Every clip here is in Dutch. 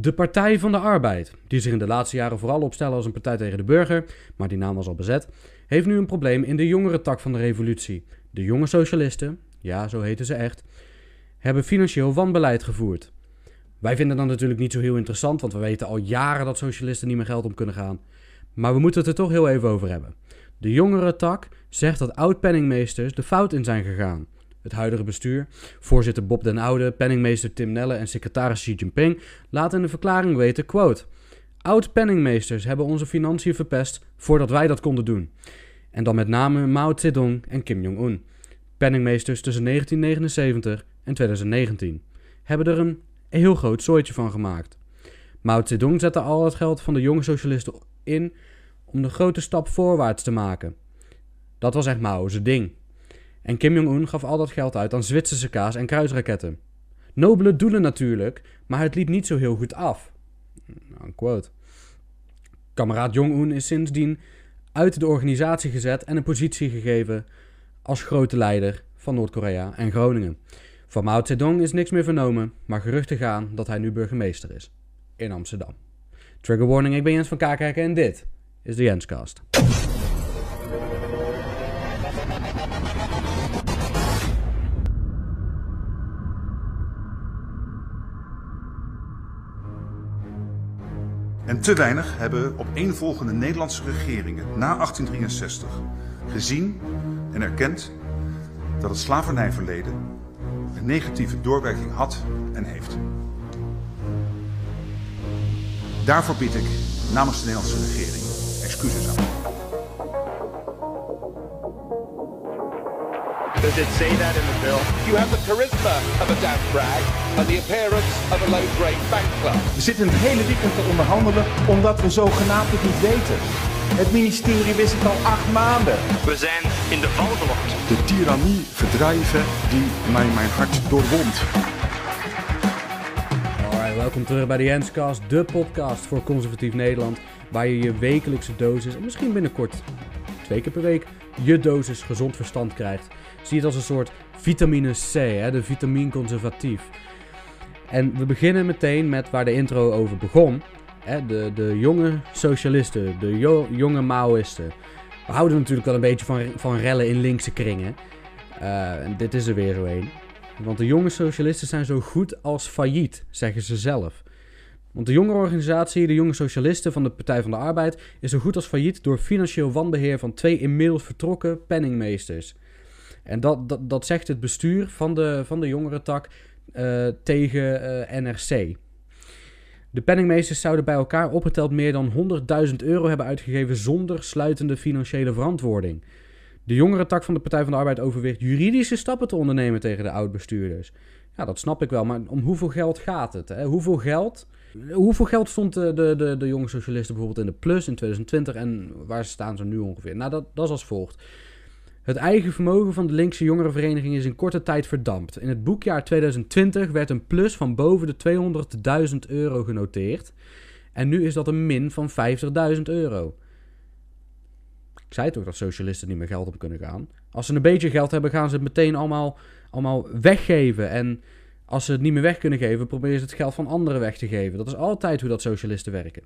De Partij van de Arbeid, die zich in de laatste jaren vooral opstellen als een partij tegen de burger, maar die naam was al bezet, heeft nu een probleem in de jongere tak van de revolutie. De jonge socialisten, ja, zo heten ze echt, hebben financieel wanbeleid gevoerd. Wij vinden dat natuurlijk niet zo heel interessant, want we weten al jaren dat socialisten niet meer geld om kunnen gaan. Maar we moeten het er toch heel even over hebben. De jongere tak zegt dat oud-penningmeesters de fout in zijn gegaan. Het huidige bestuur, voorzitter Bob den Oude, penningmeester Tim Nelle en secretaris Xi Jinping laten in de verklaring weten, quote... Oud-penningmeesters hebben onze financiën verpest voordat wij dat konden doen. En dan met name Mao Zedong en Kim Jong-un. Penningmeesters tussen 1979 en 2019 hebben er een heel groot zooitje van gemaakt. Mao Zedong zette al het geld van de jonge socialisten in om de grote stap voorwaarts te maken. Dat was echt Mao's ding. En Kim Jong-un gaf al dat geld uit aan Zwitserse kaas en kruisraketten. Nobele doelen natuurlijk, maar het liep niet zo heel goed af. Unquote. Kameraad Jong-un is sindsdien uit de organisatie gezet en een positie gegeven als grote leider van Noord-Korea en Groningen. Van Mao Zedong is niks meer vernomen, maar geruchten gaan dat hij nu burgemeester is in Amsterdam. Trigger warning, ik ben Jens van Kakerken en dit is de Jenscast. En te weinig hebben opeenvolgende Nederlandse regeringen na 1863 gezien en erkend dat het slavernijverleden een negatieve doorwerking had en heeft. Daarvoor bied ik namens de Nederlandse regering excuses aan. Does it say that in the bill? You have the charisma of a damp rag and the appearance of a low-grade bank club. We zitten het hele weekend te onderhandelen omdat we zogenaamd het niet weten. Het ministerie wist het al acht maanden. We zijn in de val. De tirannie verdrijven die mij mijn hart doorwond. Alright, welkom terug bij de Jenscast, de podcast voor conservatief Nederland, waar je je wekelijkse dosis, en misschien binnenkort twee keer per week, je dosis gezond verstand krijgt. Zie het als een soort vitamine C, hè, de vitamine conservatief. En we beginnen meteen met waar de intro over begon. Hè, de, de jonge socialisten, de jo- jonge Maoïsten. We houden natuurlijk wel een beetje van, van rellen in linkse kringen. Eh, dit is er weer zo een. Want de jonge socialisten zijn zo goed als failliet, zeggen ze zelf. Want de jonge organisatie, de jonge socialisten van de Partij van de Arbeid, is zo goed als failliet door financieel wanbeheer van twee inmiddels vertrokken penningmeesters. En dat, dat, dat zegt het bestuur van de, van de jongerentak eh, tegen eh, NRC. De penningmeesters zouden bij elkaar opgeteld meer dan 100.000 euro hebben uitgegeven zonder sluitende financiële verantwoording. De jongerentak van de Partij van de Arbeid overweegt juridische stappen te ondernemen tegen de oud-bestuurders. Ja, dat snap ik wel, maar om hoeveel geld gaat het? Hè? Hoeveel geld? Hoeveel geld stond de, de, de, de jonge socialisten bijvoorbeeld in de plus in 2020 en waar staan ze nu ongeveer? Nou, dat, dat is als volgt. Het eigen vermogen van de linkse jongerenvereniging is in korte tijd verdampt. In het boekjaar 2020 werd een plus van boven de 200.000 euro genoteerd. En nu is dat een min van 50.000 euro. Ik zei toch dat socialisten niet meer geld om kunnen gaan. Als ze een beetje geld hebben, gaan ze het meteen allemaal, allemaal weggeven. En als ze het niet meer weg kunnen geven, proberen ze het geld van anderen weg te geven. Dat is altijd hoe dat socialisten werken.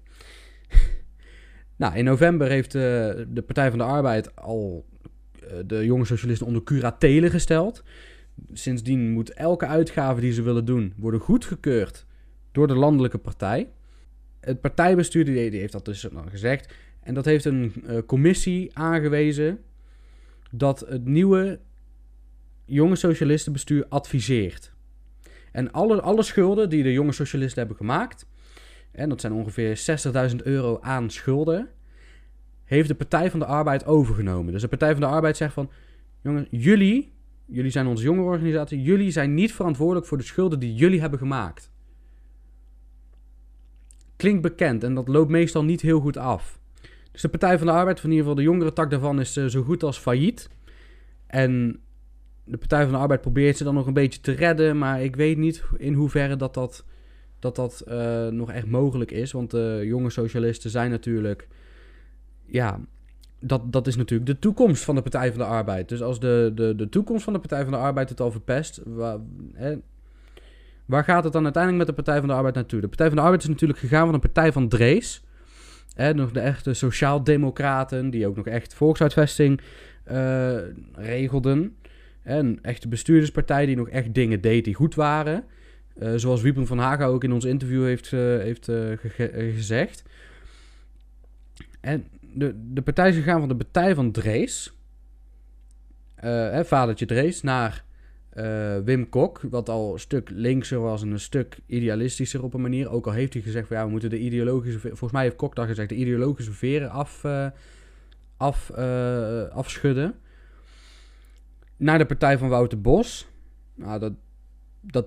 nou, in november heeft uh, de Partij van de Arbeid al uh, de jonge socialisten onder curatele gesteld. Sindsdien moet elke uitgave die ze willen doen worden goedgekeurd door de landelijke partij. Het partijbestuur heeft dat dus dan gezegd. En dat heeft een uh, commissie aangewezen dat het nieuwe jonge socialistenbestuur adviseert. En alle, alle schulden die de jonge socialisten hebben gemaakt, en dat zijn ongeveer 60.000 euro aan schulden, heeft de Partij van de Arbeid overgenomen. Dus de Partij van de Arbeid zegt van, jongens, jullie, jullie zijn onze jonge organisatie, jullie zijn niet verantwoordelijk voor de schulden die jullie hebben gemaakt. Klinkt bekend en dat loopt meestal niet heel goed af. Dus de Partij van de Arbeid, van in ieder geval de jongere tak daarvan, is uh, zo goed als failliet. En de Partij van de Arbeid probeert ze dan nog een beetje te redden, maar ik weet niet in hoeverre dat dat, dat, dat uh, nog echt mogelijk is. Want de jonge socialisten zijn natuurlijk, ja, dat, dat is natuurlijk de toekomst van de Partij van de Arbeid. Dus als de, de, de toekomst van de Partij van de Arbeid het al verpest, waar, hè, Waar gaat het dan uiteindelijk met de Partij van de Arbeid naartoe? De Partij van de Arbeid is natuurlijk gegaan van een partij van Drees. Hè, nog de echte sociaaldemocraten, die ook nog echt volksuitvesting eh, regelden. Een echte bestuurderspartij die nog echt dingen deed die goed waren. Uh, zoals Wiepen van Haga ook in ons interview heeft, uh, heeft gezegd. En de, de partij is gegaan van de partij van Drees. hè, vadertje Drees, naar Wim Kok, wat al een stuk linkser was en een stuk idealistischer op een manier. Ook al heeft hij gezegd van ja, we moeten de ideologische... Volgens mij heeft Kok daar gezegd de ideologische veren af, af, afschudden. Naar de partij van Wouter Bos. Nou, dat, dat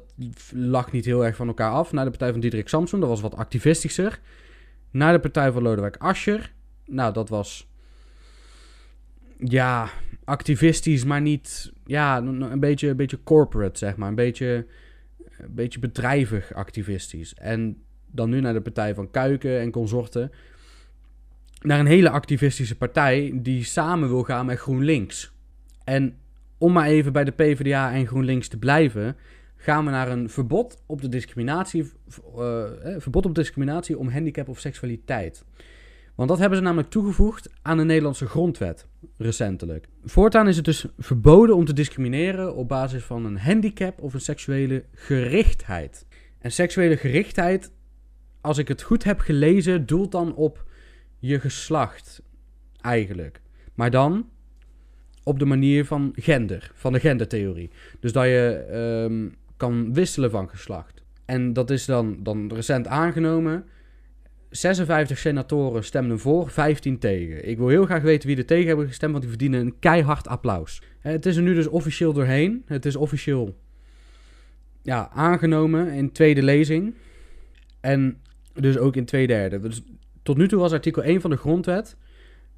lag niet heel erg van elkaar af. Naar de partij van Diederik Samson, dat was wat activistischer. Naar de partij van Lodewijk Asscher. Nou, dat was... Ja, activistisch, maar niet... Ja, een beetje, een beetje corporate, zeg maar. Een beetje, een beetje bedrijvig activistisch. En dan nu naar de partij van Kuiken en consorten. Naar een hele activistische partij die samen wil gaan met GroenLinks. En om maar even bij de PvdA en GroenLinks te blijven, gaan we naar een verbod op de discriminatie, uh, verbod op discriminatie om handicap of seksualiteit. Want dat hebben ze namelijk toegevoegd aan de Nederlandse grondwet recentelijk. Voortaan is het dus verboden om te discrimineren op basis van een handicap of een seksuele gerichtheid. En seksuele gerichtheid, als ik het goed heb gelezen, doelt dan op je geslacht eigenlijk. Maar dan op de manier van gender, van de gendertheorie. Dus dat je um, kan wisselen van geslacht. En dat is dan, dan recent aangenomen. 56 senatoren stemden voor, 15 tegen. Ik wil heel graag weten wie er tegen hebben gestemd, want die verdienen een keihard applaus. Het is er nu dus officieel doorheen. Het is officieel ja, aangenomen in tweede lezing. En dus ook in twee derde. Dus tot nu toe was artikel 1 van de grondwet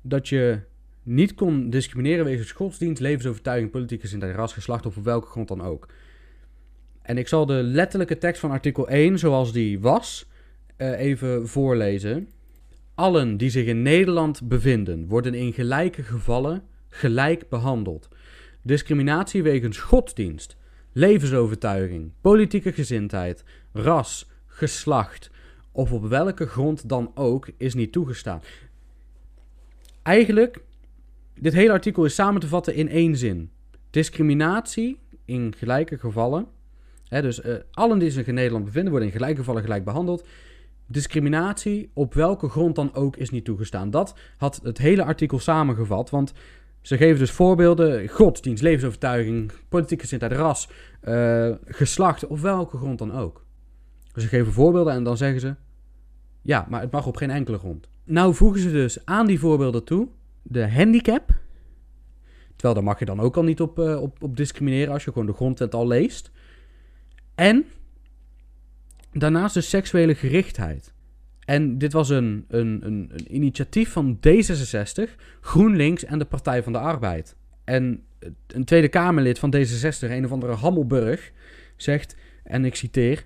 dat je niet kon discrimineren wegens godsdienst, levensovertuiging, politieke gezindheid, ras, geslacht of op welke grond dan ook. En ik zal de letterlijke tekst van artikel 1, zoals die was, uh, even voorlezen. Allen die zich in Nederland bevinden, worden in gelijke gevallen gelijk behandeld. Discriminatie wegens godsdienst, levensovertuiging, politieke gezindheid, ras, geslacht of op welke grond dan ook is niet toegestaan. Eigenlijk, dit hele artikel is samen te vatten in één zin. Discriminatie in gelijke gevallen, hè, dus uh, allen die zich in Nederland bevinden, worden in gelijke gevallen gelijk behandeld. Discriminatie op welke grond dan ook is niet toegestaan. Dat had het hele artikel samengevat, want ze geven dus voorbeelden: godsdienst, levensovertuiging, politieke gezindheid, ras, uh, geslacht, op welke grond dan ook. Ze geven voorbeelden en dan zeggen ze: ja, maar het mag op geen enkele grond. Nou voegen ze dus aan die voorbeelden toe de handicap. Terwijl daar mag je dan ook al niet op, uh, op, op discrimineren als je gewoon de grondwet al leest. En Daarnaast de seksuele gerichtheid. En dit was een, een, een, een, initiatief van D66, GroenLinks en de Partij van de Arbeid. En een Tweede Kamerlid van D66, een of andere Hammelburg, zegt, en ik citeer: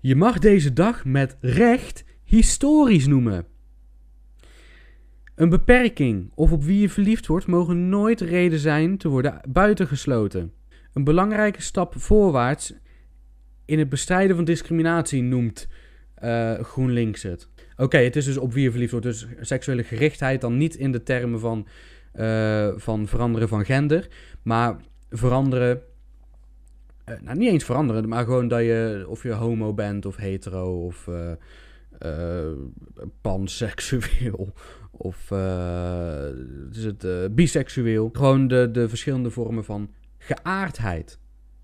Je mag deze dag met recht historisch noemen. Een beperking of op wie je verliefd wordt mogen nooit reden zijn te worden buitengesloten. Een belangrijke stap voorwaarts in het bestrijden van discriminatie noemt uh, GroenLinks het. Oké, het is dus op wie je verliefd wordt. Dus seksuele gerichtheid dan niet in de termen van, uh, van veranderen van gender. Maar veranderen... Uh, nou, niet eens veranderen, maar gewoon dat je... Of je homo bent of hetero of panseksueel of is het, biseksueel. Gewoon de, de verschillende vormen van geaardheid.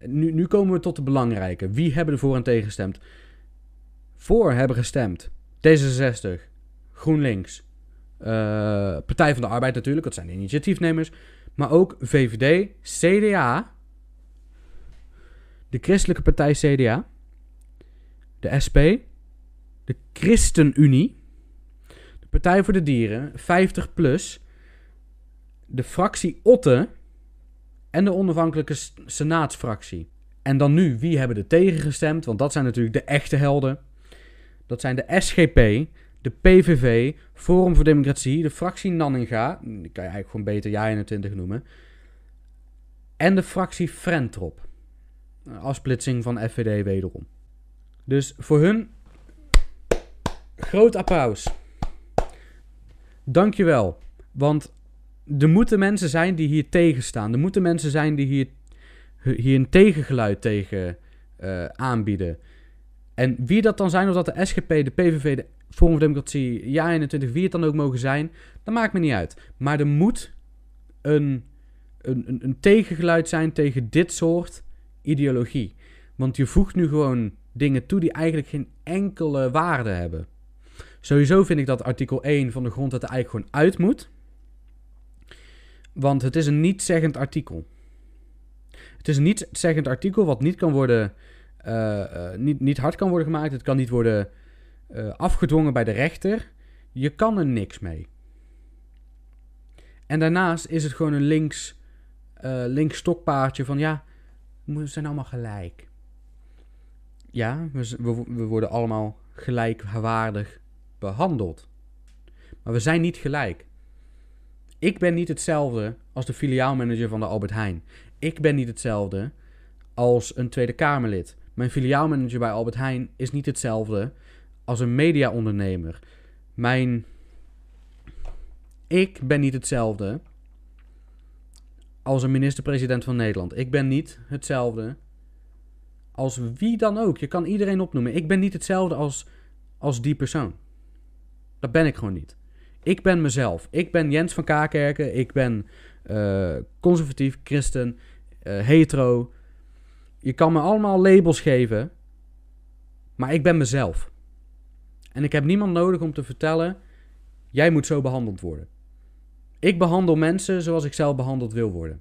Nu, nu komen we tot de belangrijke. Wie hebben er voor en tegen gestemd? Voor hebben gestemd D66, GroenLinks, Partij van de Arbeid natuurlijk, dat zijn de initiatiefnemers. Maar ook VVD, CDA, de Christelijke Partij CDA, de SP, de ChristenUnie, de Partij voor de Dieren, 50 plus, de fractie Otte en de onafhankelijke senaatsfractie. En dan nu, wie hebben er tegen gestemd? Want dat zijn natuurlijk de echte helden. Dat zijn de SGP, de PVV, Forum voor Democratie, de fractie Nanninga, die kan je eigenlijk gewoon beter JA21 noemen, en de fractie Frentrop. Afsplitsing van FVD wederom. Dus voor hun groot applaus. Dankjewel. Want er moeten mensen zijn die hier tegenstaan. Er moeten mensen zijn die hier, hier een tegengeluid tegen eh, aanbieden. En wie dat dan zijn, of dat de SGP, de PVV, de Forum voor Democratie, Ja 21, wie het dan ook mogen zijn, dat maakt me niet uit. Maar er moet een, een, een, een tegengeluid zijn tegen dit soort ideologie. Want je voegt nu gewoon dingen toe die eigenlijk geen enkele waarde hebben. Sowieso vind ik dat artikel 1 van de grondwet er eigenlijk gewoon uit moet. Want het is een niet-zeggend artikel. Het is een niet-zeggend artikel wat niet kan worden... Uh, uh, niet, niet hard kan worden gemaakt. Het kan niet worden uh, afgedwongen bij de rechter. Je kan er niks mee. En daarnaast is het gewoon een links, links stokpaardje van... Ja, we zijn allemaal gelijk. Ja, we, we, we worden allemaal gelijkwaardig behandeld. Maar we zijn niet gelijk. Ik ben niet hetzelfde als de filiaalmanager van de Albert Heijn. Ik ben niet hetzelfde als een Tweede Kamerlid. Mijn filiaalmanager bij Albert Heijn is niet hetzelfde als een mediaondernemer. Mijn. Ik ben niet hetzelfde als een minister-president van Nederland. Ik ben niet hetzelfde als wie dan ook. Je kan iedereen opnoemen. Ik ben niet hetzelfde als, als die persoon. Dat ben ik gewoon niet. Ik ben mezelf. Ik ben Jens van Kaakerken. Ik ben uh, conservatief, christen, uh, hetero. Je kan me allemaal labels geven. Maar ik ben mezelf. En ik heb niemand nodig om te vertellen: jij moet zo behandeld worden. Ik behandel mensen zoals ik zelf behandeld wil worden.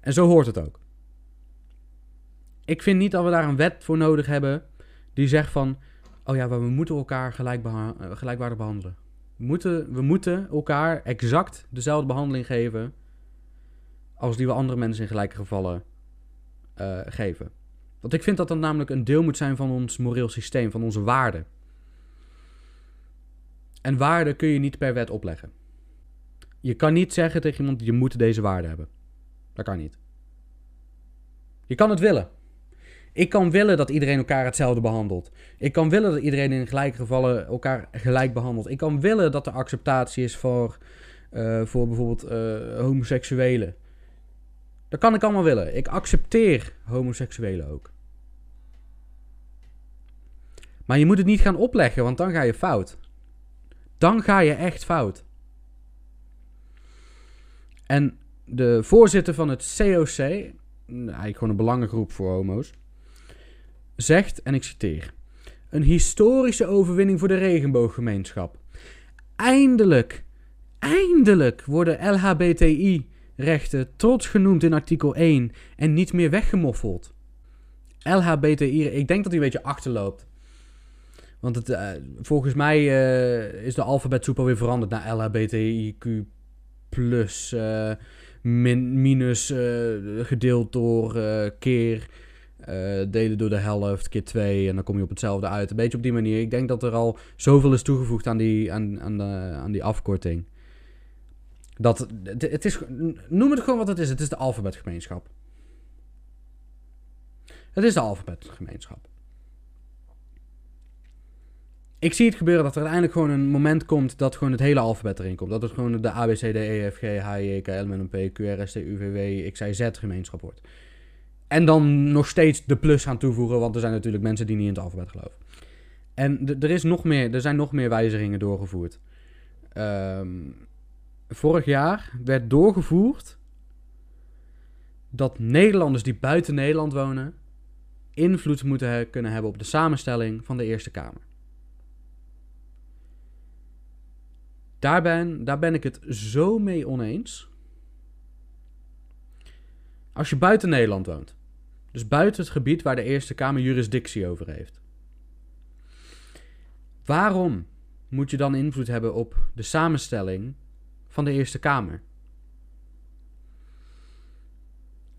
En zo hoort het ook. Ik vind niet dat we daar een wet voor nodig hebben die zegt van Oh ja, we moeten elkaar gelijk eh, gelijkwaardig behandelen. We moeten, we moeten elkaar exact dezelfde behandeling geven. als die we andere mensen in gelijke gevallen uh, geven. Want ik vind dat dat namelijk een deel moet zijn van ons moreel systeem, van onze waarden. En waarden kun je niet per wet opleggen. Je kan niet zeggen tegen iemand: je moet deze waarde hebben. Dat kan niet. Je kan het willen. Ik kan willen dat iedereen elkaar hetzelfde behandelt. Ik kan willen dat iedereen in gelijke gevallen elkaar gelijk behandelt. Ik kan willen dat er acceptatie is voor, uh, voor bijvoorbeeld uh, homoseksuelen. Dat kan ik allemaal willen. Ik accepteer homoseksuelen ook. Maar je moet het niet gaan opleggen, want dan ga je fout. Dan ga je echt fout. En de voorzitter van het COC, eigenlijk gewoon een belangengroep voor homo's, zegt, en ik citeer: Een historische overwinning voor de regenbooggemeenschap. Eindelijk, eindelijk worden LHBTI-rechten trots genoemd in artikel 1 en niet meer weggemoffeld. LHBTI, ik denk dat hij een beetje achterloopt. Want het, uh, volgens mij uh, is de alfabetsoep alweer veranderd naar LHBTIQ plus uh, min, minus gedeeld door keer uh, delen door de helft, keer twee. En dan kom je op hetzelfde uit. Een beetje op die manier. Ik denk dat er al zoveel is toegevoegd aan die, aan, aan, de, aan die afkorting. Dat, het is, noem het gewoon wat het is. Het is de alfabetgemeenschap. Het is de alfabetgemeenschap. Ik zie het gebeuren dat er uiteindelijk gewoon een moment komt dat gewoon het hele alfabet erin komt. Dat het gewoon de A, B, C, D, E, F, G, H, J, K, L, M, N, P, Q, R, S, T, U, V, W, Z gemeenschap wordt. En dan nog steeds de plus gaan toevoegen, want er zijn natuurlijk mensen die niet in het alfabet geloven. En er, is nog meer, er zijn nog meer wijzigingen doorgevoerd. Um, vorig jaar werd doorgevoerd dat Nederlanders die buiten Nederland wonen invloed moeten kunnen hebben op de samenstelling van de Eerste Kamer. Daar daar ben ik het zo mee oneens. Als je buiten Nederland woont, dus buiten het gebied waar de Eerste Kamer jurisdictie over heeft. Waarom moet je dan invloed hebben op de samenstelling van de Eerste Kamer?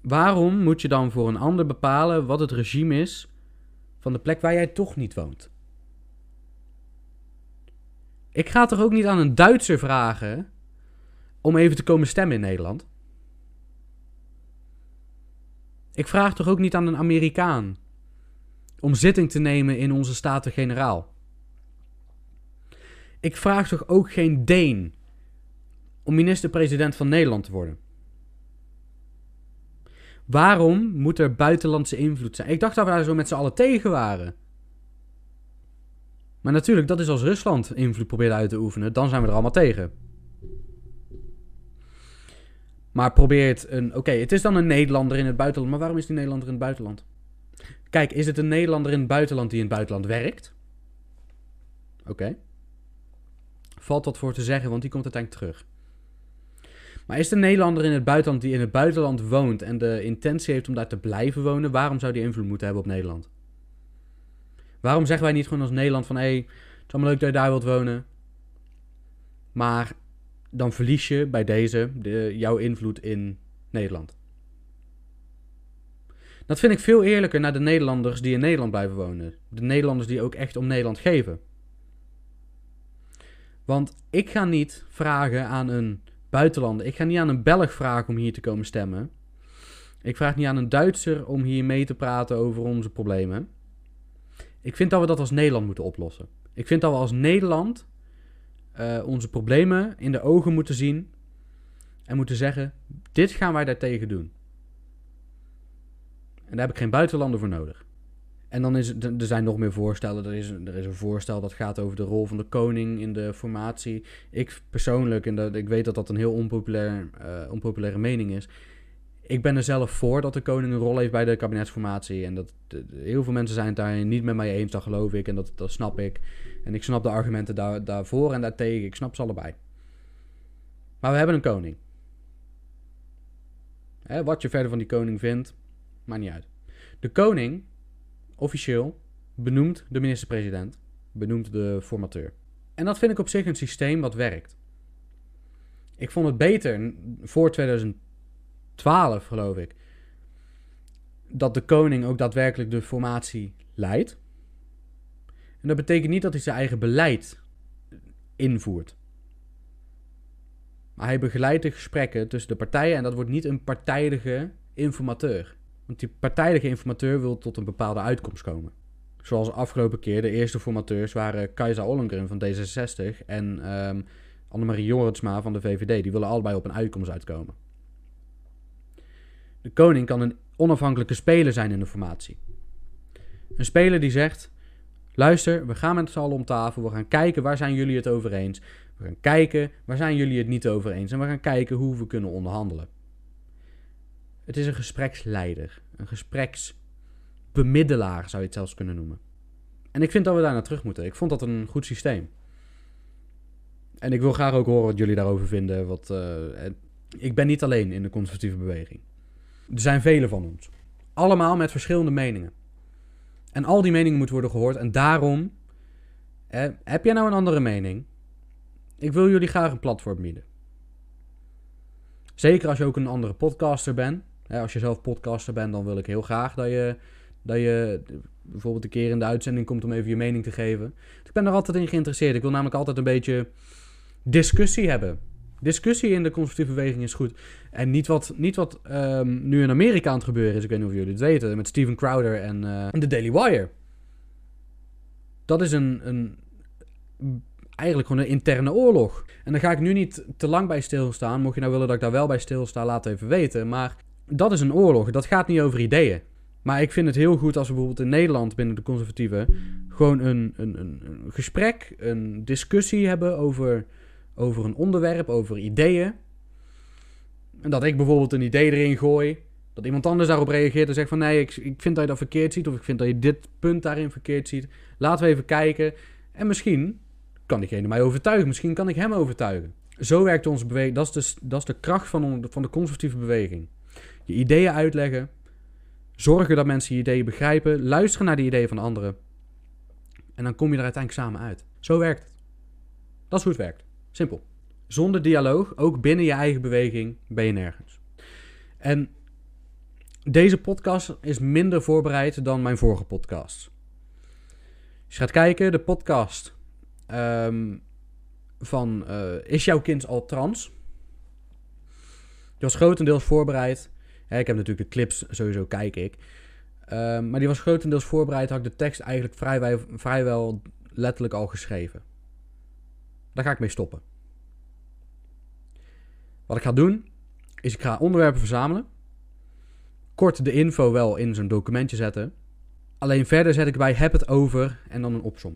Waarom moet je dan voor een ander bepalen wat het regime is van de plek waar jij toch niet woont? Ik ga toch ook niet aan een Duitser vragen om even te komen stemmen in Nederland? Ik vraag toch ook niet aan een Amerikaan om zitting te nemen in onze Staten-Generaal. Ik vraag toch ook geen Deen om minister-president van Nederland te worden. Waarom moet er buitenlandse invloed zijn? Ik dacht dat we daar zo met z'n allen tegen waren. Maar natuurlijk, dat is als Rusland invloed probeert uit te oefenen, dan zijn we er allemaal tegen. Maar probeert een. Oké, het is dan een Nederlander in het buitenland. Maar waarom is die Nederlander in het buitenland? Kijk, is het een Nederlander in het buitenland die in het buitenland werkt? Oké. Valt wat voor te zeggen, want die komt uiteindelijk terug. Maar is de Nederlander in het buitenland die in het buitenland woont en de intentie heeft om daar te blijven wonen, waarom zou die invloed moeten hebben op Nederland? Waarom zeggen wij niet gewoon als Nederland van hé, hey, het is allemaal leuk dat je daar wilt wonen, maar dan verlies je bij deze de, jouw invloed in Nederland? Dat vind ik veel eerlijker naar de Nederlanders die in Nederland blijven wonen. De Nederlanders die ook echt om Nederland geven. Want ik ga niet vragen aan een buitenlander. Ik ga niet aan een Belg vragen om hier te komen stemmen. Ik vraag niet aan een Duitser om hier mee te praten over onze problemen. Ik vind dat we dat als Nederland moeten oplossen. Ik vind dat we als Nederland uh, onze problemen in de ogen moeten zien en moeten zeggen: dit gaan wij daartegen doen. En daar heb ik geen buitenlander voor nodig. En dan is er zijn nog meer voorstellen. Er is, er is een voorstel dat gaat over de rol van de koning in de formatie. Ik persoonlijk, en dat, ik weet dat dat een heel onpopulair, uh, onpopulaire mening is. Ik ben er zelf voor dat de koning een rol heeft bij de kabinetsformatie. En dat heel veel mensen zijn het daar niet met mij eens, dat geloof ik. En dat, dat snap ik. En ik snap de argumenten daar, daarvoor en daartegen. Ik snap ze allebei. Maar we hebben een koning. Hè, wat je verder van die koning vindt, maakt niet uit. De koning officieel benoemt de minister-president, benoemt de formateur. En dat vind ik op zich een systeem wat werkt. Ik vond het beter voor 2012, geloof ik, dat de koning ook daadwerkelijk de formatie leidt. En dat betekent niet dat hij zijn eigen beleid invoert. Maar hij begeleidt de gesprekken tussen de partijen en dat wordt niet een partijdige informateur. Want die partijdige informateur wil tot een bepaalde uitkomst komen. Zoals de afgelopen keer, de eerste formateurs waren Kajsa Ollengren van D66 en um, Annemarie Jorritsma van de VVD. Die willen allebei op een uitkomst uitkomen. De koning kan een onafhankelijke speler zijn in de formatie. Een speler die zegt: luister, we gaan met z'n allen om tafel, we gaan kijken waar zijn jullie het over eens. We gaan kijken waar zijn jullie het niet over eens en we gaan kijken hoe we kunnen onderhandelen. Het is een gespreksleider, een gespreksbemiddelaar zou je het zelfs kunnen noemen. En ik vind dat we daar naar terug moeten. Ik vond dat een goed systeem. En ik wil graag ook horen wat jullie daarover vinden. Wat, uh, ik ben niet alleen in de conservatieve beweging. Er zijn velen van ons. Allemaal met verschillende meningen. En al die meningen moeten worden gehoord. En daarom, heb jij nou een andere mening? Ik wil jullie graag een platform bieden. Zeker als je ook een andere podcaster bent als je zelf podcaster bent, dan wil ik heel graag dat je, dat je bijvoorbeeld een keer in de uitzending komt om even je mening te geven. ik ben er altijd in geïnteresseerd. Ik wil namelijk altijd een beetje discussie hebben. Discussie in de conservatieve beweging is goed. En niet wat, niet wat um, nu in Amerika aan het gebeuren is. Ik weet niet of jullie het weten. Met Steven Crowder en uh, The Daily Wire. Dat is een, een eigenlijk gewoon een interne oorlog. En daar ga ik nu niet te lang bij stilstaan. Mocht je nou willen dat ik daar wel bij stilsta, laat even weten. Maar dat is een oorlog. Dat gaat niet over ideeën. Maar ik vind het heel goed als we bijvoorbeeld in Nederland binnen de conservatieven gewoon een, een, een gesprek, een discussie hebben over, over een onderwerp, over ideeën. En dat ik bijvoorbeeld een idee erin gooi. Dat iemand anders daarop reageert en zegt van nee, ik, ik vind dat je dat verkeerd ziet. Of ik vind dat je dit punt daarin verkeerd ziet. Laten we even kijken. En misschien kan diegene mij overtuigen. Misschien kan ik hem overtuigen. Zo werkt onze beweging. Dat is de, dat is de kracht van, van de conservatieve beweging je ideeën uitleggen, zorgen dat mensen je ideeën begrijpen, luisteren naar de ideeën van anderen. En dan kom je er uiteindelijk samen uit. Zo werkt het. Dat is hoe het werkt. Simpel. Zonder dialoog, ook binnen je eigen beweging, ben je nergens. En deze podcast is minder voorbereid dan mijn vorige podcast. Als je gaat kijken, de podcast um, van uh, Is jouw kind al trans? Die was grotendeels voorbereid ik heb natuurlijk de clips sowieso, kijk ik. Ehm, maar die was grotendeels voorbereid, had ik de tekst eigenlijk vrijwel, vrijwel letterlijk al geschreven. Daar ga ik mee stoppen. Wat ik ga doen, is ik ga onderwerpen verzamelen. Kort de info wel in zo'n documentje zetten. Alleen verder zet ik bij heb het over en dan een opsom.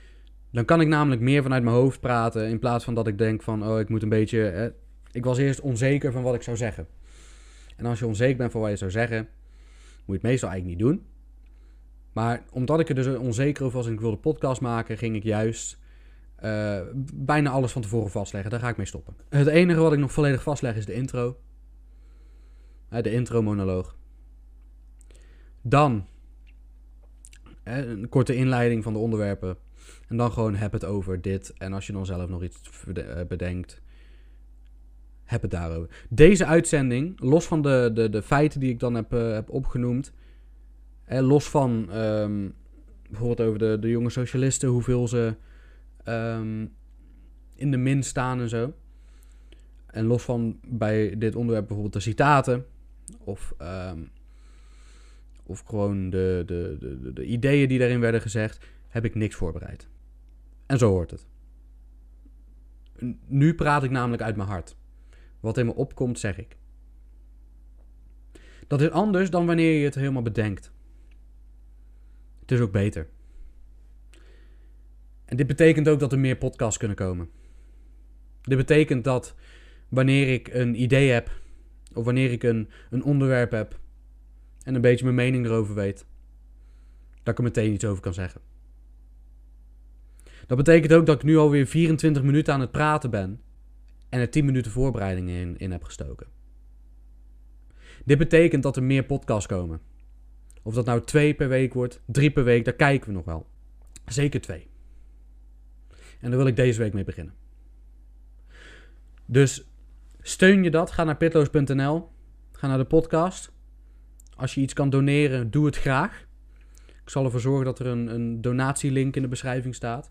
Dan kan ik namelijk meer vanuit mijn hoofd praten in plaats van dat ik denk van oh ik moet een beetje... Ik was eerst onzeker van wat ik zou zeggen. En als je onzeker bent van wat je zou zeggen, moet je het meestal eigenlijk niet doen. Maar omdat ik er dus onzeker over was en ik wilde podcast maken, ging ik juist uh, bijna alles van tevoren vastleggen. Daar ga ik mee stoppen. Het enige wat ik nog volledig vastleg is de intro. Uh, de intro-monoloog. Dan uh, een korte inleiding van de onderwerpen. En dan gewoon heb het over dit. En als je dan zelf nog iets bedenkt, heb het daarover. Deze uitzending, los van de, de, de feiten die ik dan heb, heb opgenoemd. los van um, bijvoorbeeld over de, de jonge socialisten, hoeveel ze um, in de min staan en zo. En los van bij dit onderwerp bijvoorbeeld de citaten. Of, um, of gewoon de, de, de, de ideeën die daarin werden gezegd. Heb ik niks voorbereid. En zo hoort het. Nu praat ik namelijk uit mijn hart. Wat in me opkomt, zeg ik. Dat is anders dan wanneer je het helemaal bedenkt. Het is ook beter. En dit betekent ook dat er meer podcasts kunnen komen. Dit betekent dat wanneer ik een idee heb, of wanneer ik een, een onderwerp heb en een beetje mijn mening erover weet, dat ik er meteen iets over kan zeggen. Dat betekent ook dat ik nu alweer 24 minuten aan het praten ben en er 10 minuten voorbereiding in, in heb gestoken. Dit betekent dat er meer podcasts komen. Of dat nou twee per week wordt, drie per week, daar kijken we nog wel. Zeker twee. En daar wil ik deze week mee beginnen. Dus steun je dat? Ga naar pitloos.nl. Ga naar de podcast. Als je iets kan doneren, doe het graag. Ik zal ervoor zorgen dat er een, een donatielink in de beschrijving staat.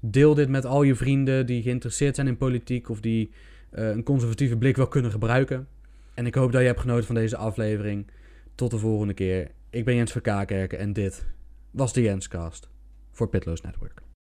Deel dit met al je vrienden die geïnteresseerd zijn in politiek of die uh, een conservatieve blik wel kunnen gebruiken. En ik hoop dat je hebt genoten van deze aflevering. Tot de volgende keer. Ik ben Jens Verkakerken en dit was de Jenscast voor Pitloos Network.